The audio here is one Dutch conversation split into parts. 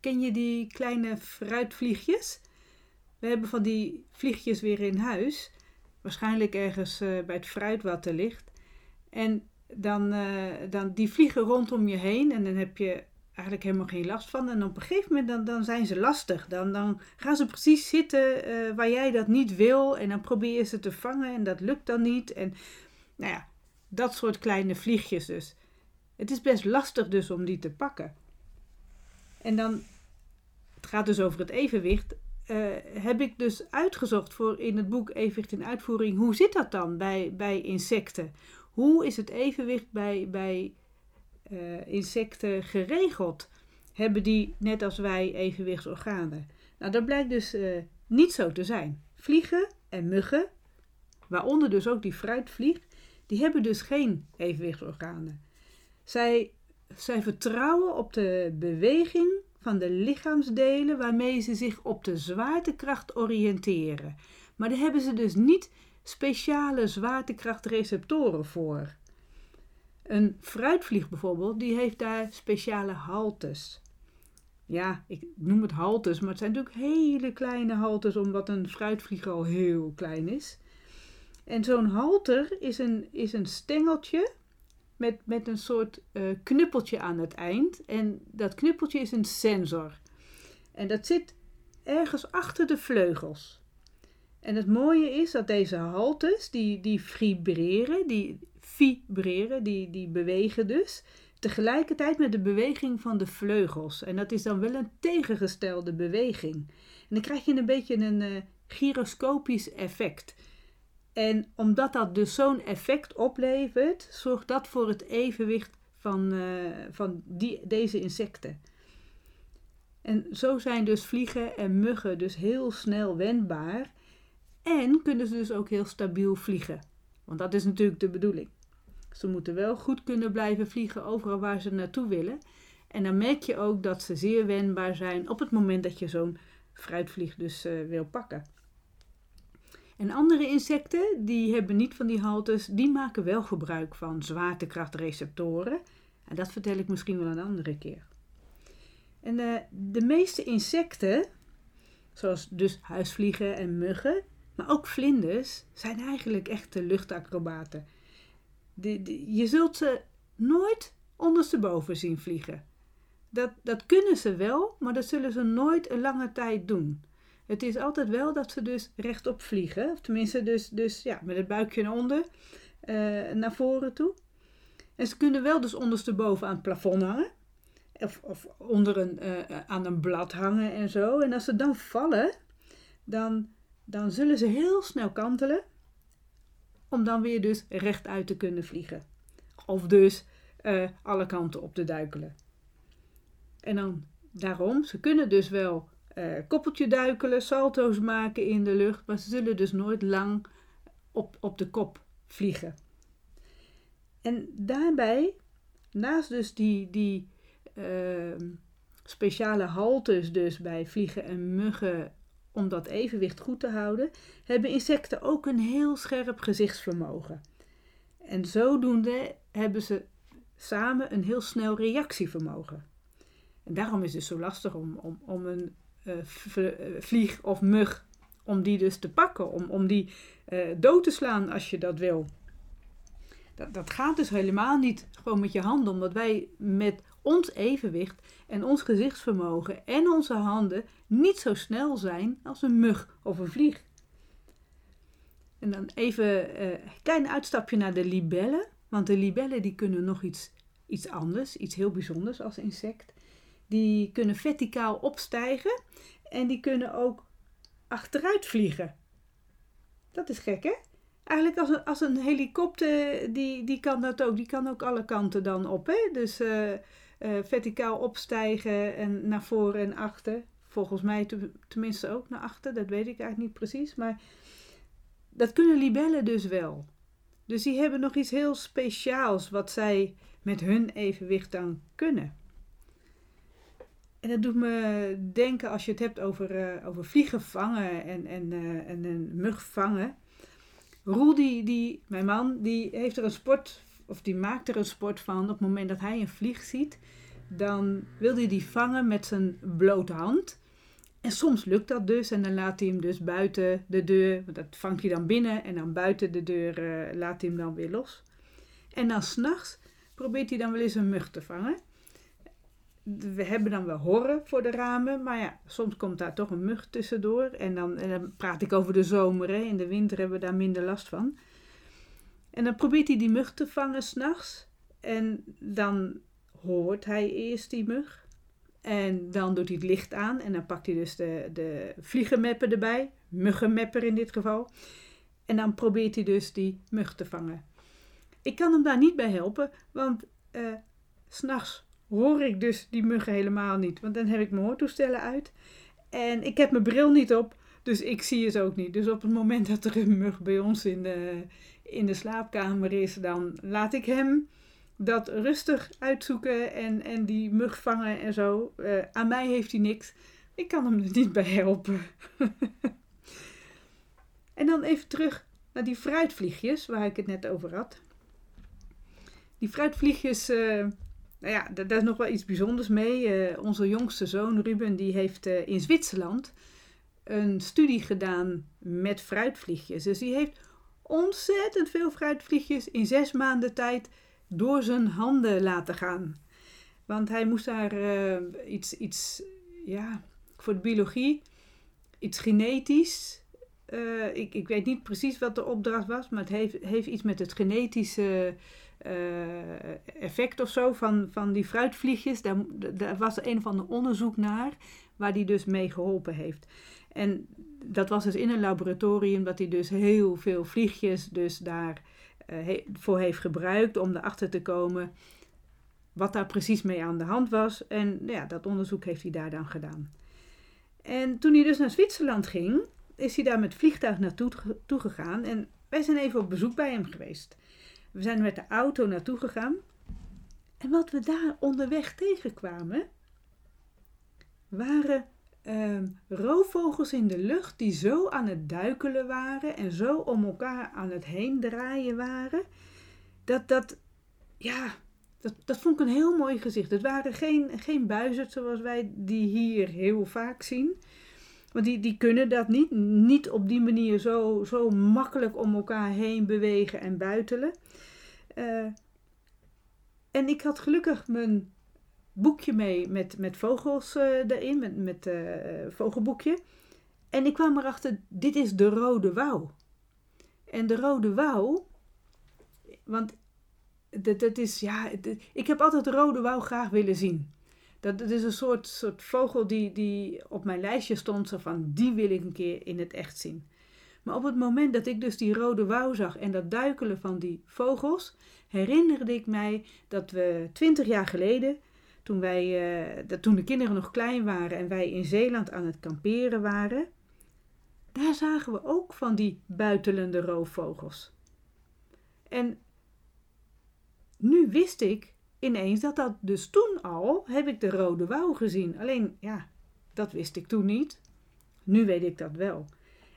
ken je die kleine fruitvliegjes? We hebben van die vliegjes weer in huis. Waarschijnlijk ergens eh, bij het fruit wat er ligt. En dan, uh, dan die vliegen rondom je heen en dan heb je eigenlijk helemaal geen last van. En op een gegeven moment dan, dan zijn ze lastig. Dan, dan gaan ze precies zitten uh, waar jij dat niet wil. En dan probeer je ze te vangen en dat lukt dan niet. En nou ja, dat soort kleine vliegjes dus. Het is best lastig dus om die te pakken. En dan, het gaat dus over het evenwicht. Uh, heb ik dus uitgezocht voor in het boek Evenwicht in Uitvoering. Hoe zit dat dan bij, bij insecten? Hoe is het evenwicht bij, bij uh, insecten geregeld? Hebben die, net als wij, evenwichtsorganen? Nou, dat blijkt dus uh, niet zo te zijn. Vliegen en muggen, waaronder dus ook die fruitvlieg, die hebben dus geen evenwichtsorganen. Zij, zij vertrouwen op de beweging van de lichaamsdelen waarmee ze zich op de zwaartekracht oriënteren. Maar daar hebben ze dus niet speciale zwaartekrachtreceptoren voor. Een fruitvlieg bijvoorbeeld, die heeft daar speciale haltes. Ja, ik noem het haltes, maar het zijn natuurlijk hele kleine haltes, omdat een fruitvlieg al heel klein is. En zo'n halter is een, is een stengeltje met, met een soort uh, knuppeltje aan het eind. En dat knuppeltje is een sensor. En dat zit ergens achter de vleugels. En het mooie is dat deze haltes, die, die vibreren, die vibreren, die, die bewegen dus, tegelijkertijd met de beweging van de vleugels. En dat is dan wel een tegengestelde beweging. En dan krijg je een beetje een uh, gyroscopisch effect. En omdat dat dus zo'n effect oplevert, zorgt dat voor het evenwicht van, uh, van die, deze insecten. En zo zijn dus vliegen en muggen dus heel snel wendbaar en kunnen ze dus ook heel stabiel vliegen. Want dat is natuurlijk de bedoeling. Ze moeten wel goed kunnen blijven vliegen overal waar ze naartoe willen. En dan merk je ook dat ze zeer wendbaar zijn op het moment dat je zo'n fruitvlieg dus uh, wil pakken. En andere insecten, die hebben niet van die haltes, die maken wel gebruik van zwaartekrachtreceptoren. En dat vertel ik misschien wel een andere keer. En uh, de meeste insecten, zoals dus huisvliegen en muggen, maar ook vlinders, zijn eigenlijk echte luchtacrobaten. De, de, je zult ze nooit ondersteboven zien vliegen. Dat, dat kunnen ze wel, maar dat zullen ze nooit een lange tijd doen. Het is altijd wel dat ze dus rechtop vliegen. Of tenminste, dus, dus ja, met het buikje naar onder, uh, naar voren toe. En ze kunnen wel dus ondersteboven aan het plafond hangen. Of, of onder een, uh, aan een blad hangen en zo. En als ze dan vallen, dan, dan zullen ze heel snel kantelen. Om dan weer dus rechtuit te kunnen vliegen. Of dus alle kanten op te duikelen. En dan daarom, ze kunnen dus wel uh, koppeltje duikelen, salto's maken in de lucht, maar ze zullen dus nooit lang op, op de kop vliegen. En daarbij, naast dus die, die uh, speciale haltes dus bij vliegen en muggen om dat evenwicht goed te houden, hebben insecten ook een heel scherp gezichtsvermogen. En zodoende hebben ze samen een heel snel reactievermogen. En daarom is het zo lastig om, om, om een vlieg of mug, om die dus te pakken, om, om die uh, dood te slaan als je dat wil. Dat, dat gaat dus helemaal niet gewoon met je handen, omdat wij met ons evenwicht en ons gezichtsvermogen en onze handen niet zo snel zijn als een mug of een vlieg. En dan even een klein uitstapje naar de libellen. Want de libellen die kunnen nog iets, iets anders, iets heel bijzonders als insect. Die kunnen verticaal opstijgen en die kunnen ook achteruit vliegen. Dat is gek, hè? Eigenlijk als een, als een helikopter, die, die kan dat ook. Die kan ook alle kanten dan op, hè? Dus uh, uh, verticaal opstijgen en naar voren en achter. Volgens mij tenminste ook naar achter, dat weet ik eigenlijk niet precies. Maar dat kunnen libellen dus wel. Dus die hebben nog iets heel speciaals wat zij met hun evenwicht dan kunnen. En dat doet me denken als je het hebt over, uh, over vliegen vangen en, en, uh, en een mug vangen. Roel, die, die, mijn man, die heeft er een sport, of die maakt er een sport van op het moment dat hij een vlieg ziet. dan wil hij die vangen met zijn blote hand. En soms lukt dat dus en dan laat hij hem dus buiten de deur, dat vangt hij dan binnen en dan buiten de deur uh, laat hij hem dan weer los. En dan s'nachts probeert hij dan wel eens een mug te vangen. We hebben dan wel horren voor de ramen, maar ja, soms komt daar toch een mug tussendoor. En dan, praat ik over de zomer, hè. in de winter hebben we daar minder last van. En dan probeert hij die mug te vangen s'nachts. En dan hoort hij eerst die mug. En dan doet hij het licht aan en dan pakt hij dus de, de vliegenmepper erbij, muggenmepper in dit geval. En dan probeert hij dus die mug te vangen. Ik kan hem daar niet bij helpen, want uh, s'nachts hoor ik dus die muggen helemaal niet. Want dan heb ik mijn hoortoestellen uit en ik heb mijn bril niet op, dus ik zie het ook niet. Dus op het moment dat er een mug bij ons in de, in de slaapkamer is, dan laat ik hem dat rustig uitzoeken en, en die mug vangen en zo. Uh, aan mij heeft hij niks. Ik kan hem er niet bij helpen. en dan even terug naar die fruitvliegjes waar ik het net over had. Die fruitvliegjes, uh, nou ja, daar, is nog wel iets bijzonders mee. Uh, onze jongste zoon Ruben, die heeft in Zwitserland een studie gedaan met fruitvliegjes. Dus die heeft ontzettend veel fruitvliegjes in zes maanden tijd door zijn handen laten gaan. Want hij moest daar uh, iets, iets, ja, voor de biologie, iets genetisch. Ik, ik weet niet precies wat de opdracht was, maar het heeft, heeft iets met het genetische uh, effect of zo van, van die fruitvliegjes. Daar, daar was een of ander onderzoek naar, waar die dus mee geholpen heeft. En dat was dus in een laboratorium, dat hij dus heel veel vliegjes dus daar uh, voor heeft gebruikt om erachter te komen wat daar precies mee aan de hand was. En ja, dat onderzoek heeft hij daar dan gedaan. En toen hij dus naar Zwitserland ging, is hij daar met vliegtuig naartoe gegaan. En wij zijn even op bezoek bij hem geweest. We zijn met de auto naartoe gegaan. En wat we daar onderweg tegenkwamen, waren uh, roofvogels in de lucht die zo aan het duikelen waren en zo om elkaar aan het heen draaien waren. Dat, dat, ja, dat, dat vond ik een heel mooi gezicht. Het waren geen, geen buizerd zoals wij die hier heel vaak zien. Want die, die kunnen dat niet. Niet op die manier zo, zo makkelijk om elkaar heen bewegen en buitelen. Uh, en ik had gelukkig mijn boekje mee met, met vogels uh, erin, met, met uh, vogelboekje. En ik kwam erachter, dit is de rode wouw. En de rode wouw, want dat, dat is, ja, ik heb altijd de rode wouw graag willen zien. Dat, is een soort, soort vogel die, die op mijn lijstje stond, zo van, die wil ik een keer in het echt zien. Maar op het moment dat ik dus die rode wouw zag en dat duikelen van die vogels, herinnerde ik mij dat we twintig jaar geleden toen, wij, dat, toen de kinderen nog klein waren en wij in Zeeland aan het kamperen waren, daar zagen we ook van die buitelende roofvogels. En nu wist ik ineens dat dat dus toen al, heb ik de rode wouw gezien. Alleen, ja, dat wist ik toen niet. Nu weet ik dat wel.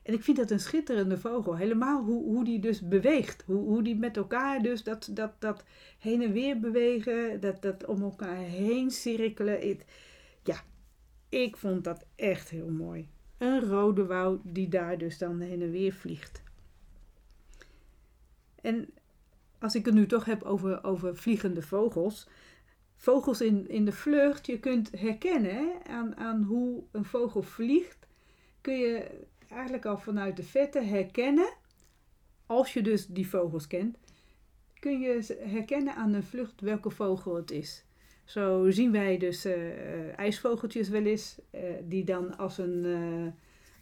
En ik vind dat een schitterende vogel. Helemaal hoe, hoe die dus beweegt. Hoe, hoe die met elkaar dus dat, dat, dat heen en weer bewegen. Dat, dat om elkaar heen cirkelen. ja, ik vond dat echt heel mooi. Een rode wouw die daar dus dan heen en weer vliegt. En als ik het nu toch heb over, over vliegende vogels. Vogels in, in de vlucht, je kunt herkennen aan, aan hoe een vogel vliegt. Kun je eigenlijk al vanuit de vette herkennen, als je dus die vogels kent, kun je herkennen aan een vlucht welke vogel het is. Zo zien wij dus uh, ijsvogeltjes wel eens, uh, die dan als een,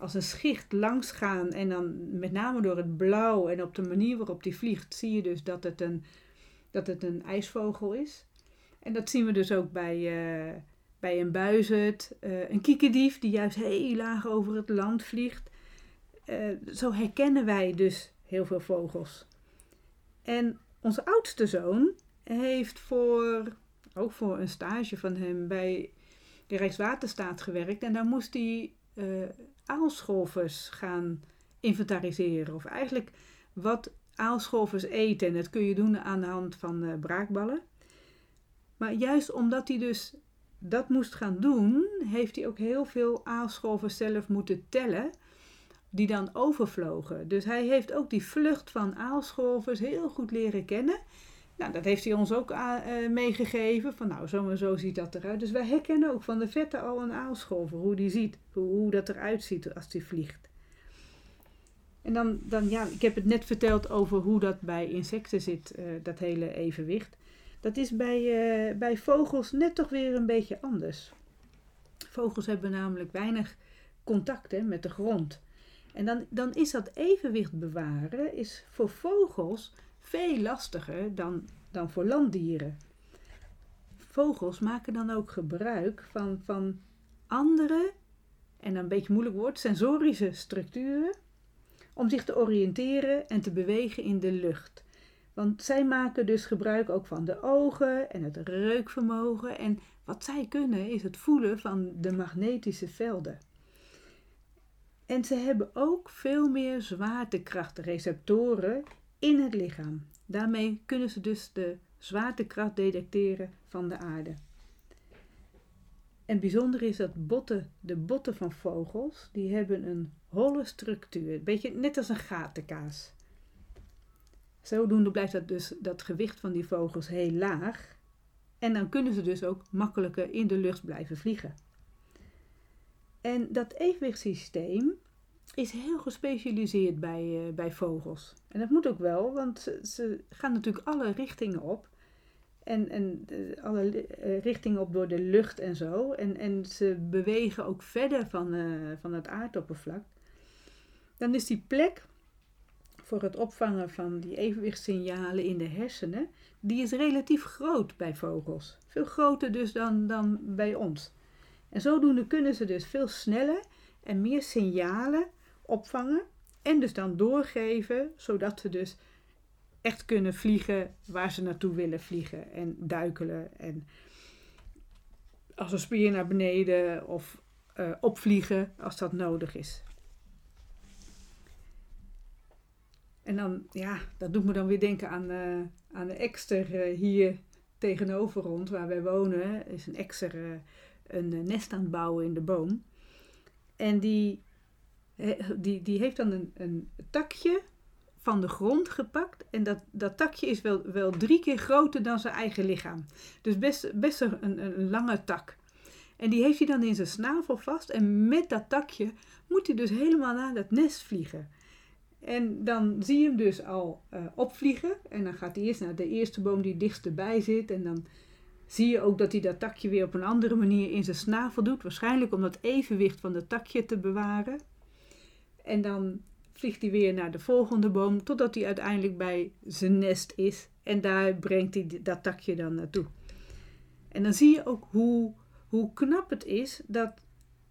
als een schicht langs gaan. En dan met name door het blauw en op de manier waarop die vliegt, zie je dus dat het een, dat het een ijsvogel is. En dat zien we dus ook bij, bij een buizerd, een kiekendief die juist heel laag over het land vliegt. Eh, zo herkennen wij dus heel veel vogels. En onze oudste zoon heeft voor, ook voor een stage van hem bij de Rijkswaterstaat gewerkt. En daar moest hij uh, aalscholvers gaan inventariseren. Of eigenlijk wat aalscholvers eten. En dat kun je doen aan de hand van uh, braakballen. Maar juist omdat hij dus dat moest gaan doen, heeft hij ook heel veel aalscholven zelf moeten tellen, die dan overvlogen. Dus hij heeft ook die vlucht van aalscholvers heel goed leren kennen. Nou, dat heeft hij ons ook uh, meegegeven. Van nou, zo zo ziet dat eruit. Dus wij herkennen ook van de vette al een aalscholver. Hoe die ziet, hoe, hoe dat eruit ziet als die vliegt. En dan, dan, ja, ik heb het net verteld over hoe dat bij insecten zit, uh, dat hele evenwicht. Dat is bij, bij vogels net toch weer een beetje anders. Vogels hebben namelijk weinig contact hè, met de grond. En dan, dan is dat evenwicht bewaren is voor vogels veel lastiger dan, dan voor landdieren. Vogels maken dan ook gebruik van, van andere, en een beetje moeilijk woord, sensorische structuren om zich te oriënteren en te bewegen in de lucht. Want zij maken dus gebruik ook van de ogen en het reukvermogen. En wat zij kunnen is het voelen van de magnetische velden. En ze hebben ook veel meer zwaartekrachtreceptoren in het lichaam. Daarmee kunnen ze dus de zwaartekracht detecteren van de aarde. En bijzonder is dat botten, de botten van vogels, die hebben een holle structuur. Een beetje net als een gatenkaas. Zodoende blijft dat, dus, dat gewicht van die vogels heel laag. En dan kunnen ze dus ook makkelijker in de lucht blijven vliegen. En dat evenwichtssysteem is heel gespecialiseerd bij, uh, bij vogels. En dat moet ook wel, want ze, gaan natuurlijk alle richtingen op. En, en alle uh, richtingen op door de lucht en zo. En, en ze bewegen ook verder van, van het aardoppervlak. Dan is die plek voor het opvangen van die evenwichtssignalen in de hersenen, die is relatief groot bij vogels. Veel groter dus dan, dan bij ons. En zodoende kunnen ze dus veel sneller en meer signalen opvangen en dus dan doorgeven, zodat ze dus echt kunnen vliegen waar ze naartoe willen vliegen en duikelen en als een spier naar beneden of uh, opvliegen als dat nodig is. En dan, ja, dat doet me dan weer denken aan, uh, aan de ekster uh, hier tegenover ons, waar wij wonen. Is een ekster een nest aan het bouwen in de boom. En die, die, die heeft dan een, een takje van de grond gepakt. En dat, dat takje is wel, wel drie keer groter dan zijn eigen lichaam. Dus best, best een, een, lange tak. En die heeft hij dan in zijn snavel vast. En met dat takje moet hij dus helemaal naar dat nest vliegen. En dan zie je hem dus al uh, opvliegen. En dan gaat hij eerst naar de eerste boom die dichtst bij zit. En dan zie je ook dat hij dat takje weer op een andere manier in zijn snavel doet. Waarschijnlijk om dat evenwicht van het takje te bewaren. En dan vliegt hij weer naar de volgende boom. Totdat hij uiteindelijk bij zijn nest is. En daar brengt hij dat takje dan naartoe. En dan zie je ook hoe, hoe knap het is dat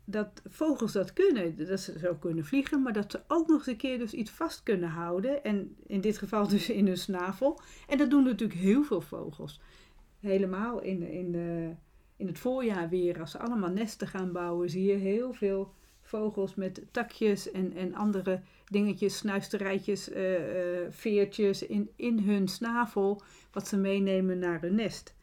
dat vogels dat kunnen. Dat ze zo kunnen vliegen, maar dat ze ook nog eens een keer dus iets vast kunnen houden. En in dit geval dus in hun snavel. En dat doen natuurlijk heel veel vogels. Helemaal in, in, de, in het voorjaar weer, als ze allemaal nesten gaan bouwen, zie je heel veel vogels met takjes en, en andere dingetjes, snuisterijtjes, uh, uh, veertjes in, in hun snavel, wat ze meenemen naar hun nest.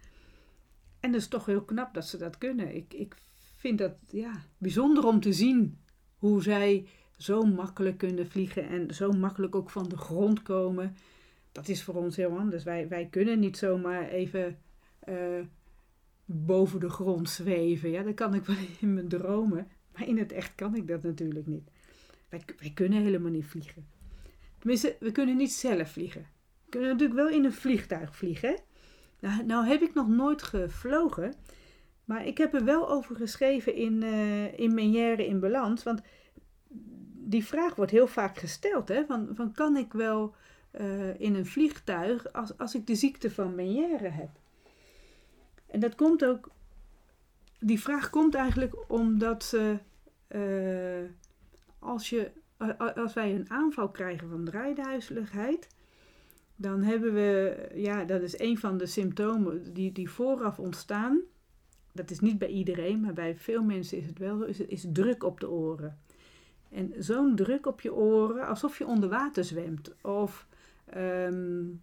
En dat is toch heel knap dat ze dat kunnen. Ik, ik vind dat ja, bijzonder om te zien hoe zij zo makkelijk kunnen vliegen en zo makkelijk ook van de grond komen. Dat is voor ons heel anders. Wij, wij kunnen niet zomaar even uh, boven de grond zweven. Ja, dat kan ik wel in mijn dromen, maar in het echt kan ik dat natuurlijk niet. Wij, kunnen helemaal niet vliegen. Tenminste, we kunnen niet zelf vliegen. We kunnen natuurlijk wel in een vliegtuig vliegen. Nou, nou heb ik nog nooit gevlogen. Maar ik heb er wel over geschreven in, uh, in Menière in Balans. Want die vraag wordt heel vaak gesteld. Hè, van, van kan ik wel uh, in een vliegtuig als, als ik de ziekte van Menière heb? En dat komt ook... Die vraag komt eigenlijk omdat. Uh, als, je, als wij een aanval krijgen van draaiduizeligheid... Dan hebben we, ja, dat is een van de symptomen die, die vooraf ontstaan dat is niet bij iedereen, maar bij veel mensen is het wel zo, is, is druk op de oren. En zo'n druk op je oren, alsof je onder water zwemt. Of um,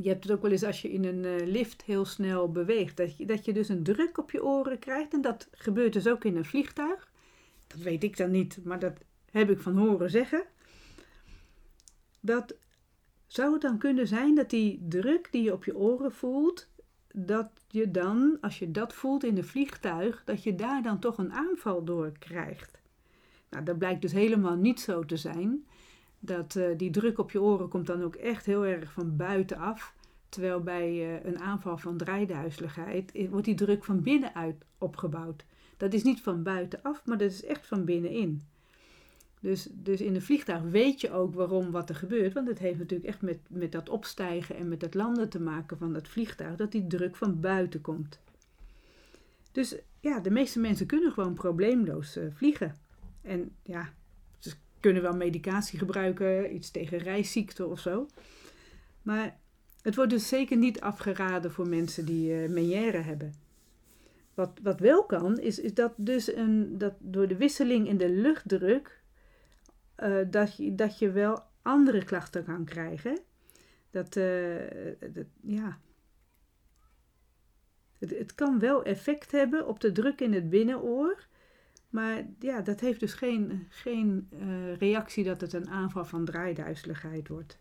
je hebt het ook wel eens als je in een eh, lift heel snel beweegt, dat je, dat je dus een druk op je oren krijgt. En dat gebeurt dus ook in een vliegtuig. Dat weet ik dan niet, maar dat heb ik van horen zeggen. Dat zou het dan kunnen zijn dat die druk die je op je oren voelt, dat je dan, als je dat voelt in een vliegtuig, dat je daar dan toch een aanval door krijgt. Nou, dat blijkt dus helemaal niet zo te zijn. Dat, uh, die druk op je oren komt dan ook echt heel erg van buitenaf. Terwijl bij uh, een aanval van draaiduizeligheid wordt die druk van binnenuit opgebouwd. Dat is niet van buitenaf, maar dat is echt van binnenin. Dus, dus in een vliegtuig weet je ook waarom wat er gebeurt. Want het heeft natuurlijk echt met, met dat opstijgen en met het landen te maken van dat vliegtuig. Dat die druk van buiten komt. Dus ja, de meeste mensen kunnen gewoon probleemloos uh, vliegen. En ja, kunnen wel medicatie gebruiken, iets tegen reisziekte of zo. Maar het wordt dus zeker niet afgeraden voor mensen die uh, meniere hebben. Wat, wat wel kan, is, is dat dus een, dat door de wisseling in de luchtdruk uh, dat, je, dat je wel andere klachten kan krijgen. Dat, uh, dat ja. Het, het, kan wel effect hebben op de druk in het binnenoor. Maar ja, dat heeft dus geen, geen uh, reactie dat het een aanval van draaiduizeligheid wordt.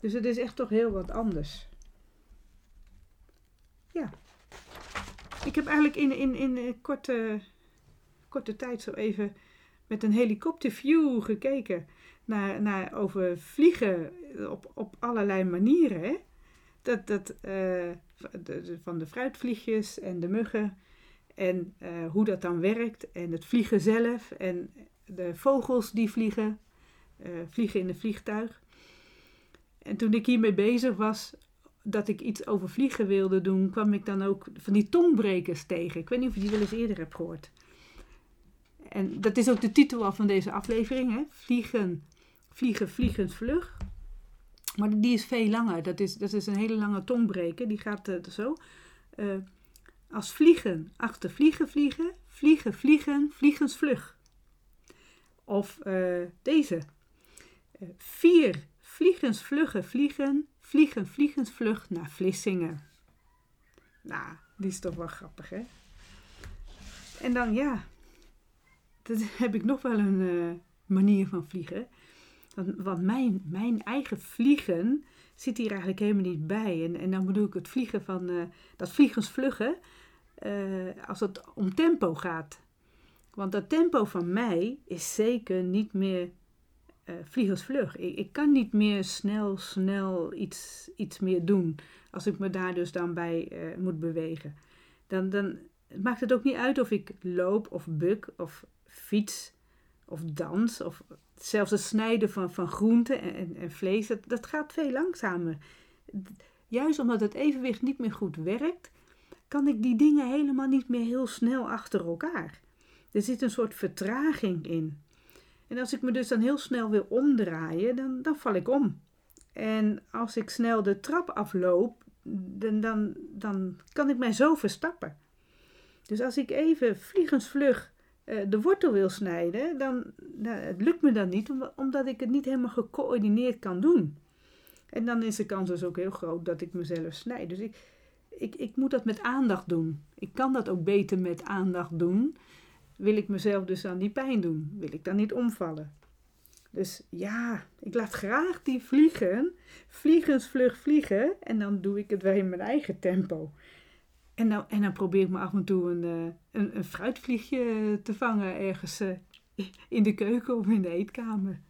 Dus het is echt toch heel wat anders. Ja. Ik heb eigenlijk in, in, in korte, korte tijd zo even met een helikopterview gekeken naar, naar over vliegen op, op allerlei manieren. Hè? Dat, dat, uh, van de fruitvliegjes en de muggen en uh, hoe dat dan werkt en het vliegen zelf en de vogels die vliegen, uh, vliegen in een vliegtuig. En toen ik hiermee bezig was, dat ik iets over vliegen wilde doen, kwam ik dan ook van die tongbrekers tegen. Ik weet niet of je die wel eens eerder hebt gehoord. En dat is ook de titel al van deze aflevering: hè? Vliegen, vliegen, vliegend vlug. Maar die is veel langer. Dat is, dat is een hele lange tongbreker. Die gaat uh, zo. Als vliegen, achter vliegen, vliegen, vliegen, vliegen, vliegensvlug. Of uh, deze. vier vliegensvluggen vliegen, vliegen, vliegensvlug naar Vlissingen. Nou, die is toch wel grappig, hè? En dan, ja, dat heb ik nog wel een uh, manier van vliegen. Want, want, mijn, mijn eigen vliegen zit hier eigenlijk helemaal niet bij. En, en dan bedoel ik het vliegen van, uh, dat vliegensvluggen, uh, als het om tempo gaat. Want dat tempo van mij is zeker niet meer uh, vliegensvlug. Ik, ik kan niet meer snel, snel iets, iets meer doen. Als ik me daar dus dan bij moet bewegen. Dan, dan maakt het ook niet uit of ik loop of buk of fiets of dans of zelfs het snijden van, van groenten en, en, vlees, dat, dat gaat veel langzamer. Juist omdat het evenwicht niet meer goed werkt, kan ik die dingen helemaal niet meer heel snel achter elkaar. Er zit een soort vertraging in. En als ik me dus dan heel snel wil omdraaien, dan, dan val ik om. En als ik snel de trap afloop, dan, dan, dan kan ik mij zo verstappen. Dus als ik even vliegensvlug de wortel wil snijden, dan nou, het lukt me dan niet, omdat ik het niet helemaal gecoördineerd kan doen. En dan is de kans dus ook heel groot dat ik mezelf snijd. Dus ik, ik, ik moet dat met aandacht doen. Ik kan dat ook beter met aandacht doen. Wil ik mezelf dus aan die pijn doen? Wil ik dan niet omvallen? Dus ja, ik laat graag die vliegen, vliegensvlug vliegen. En dan doe ik het wel in mijn eigen tempo. En dan, en dan probeer ik me af en toe een, eh, een, een fruitvliegje te vangen ergens eh, in de keuken of in de eetkamer.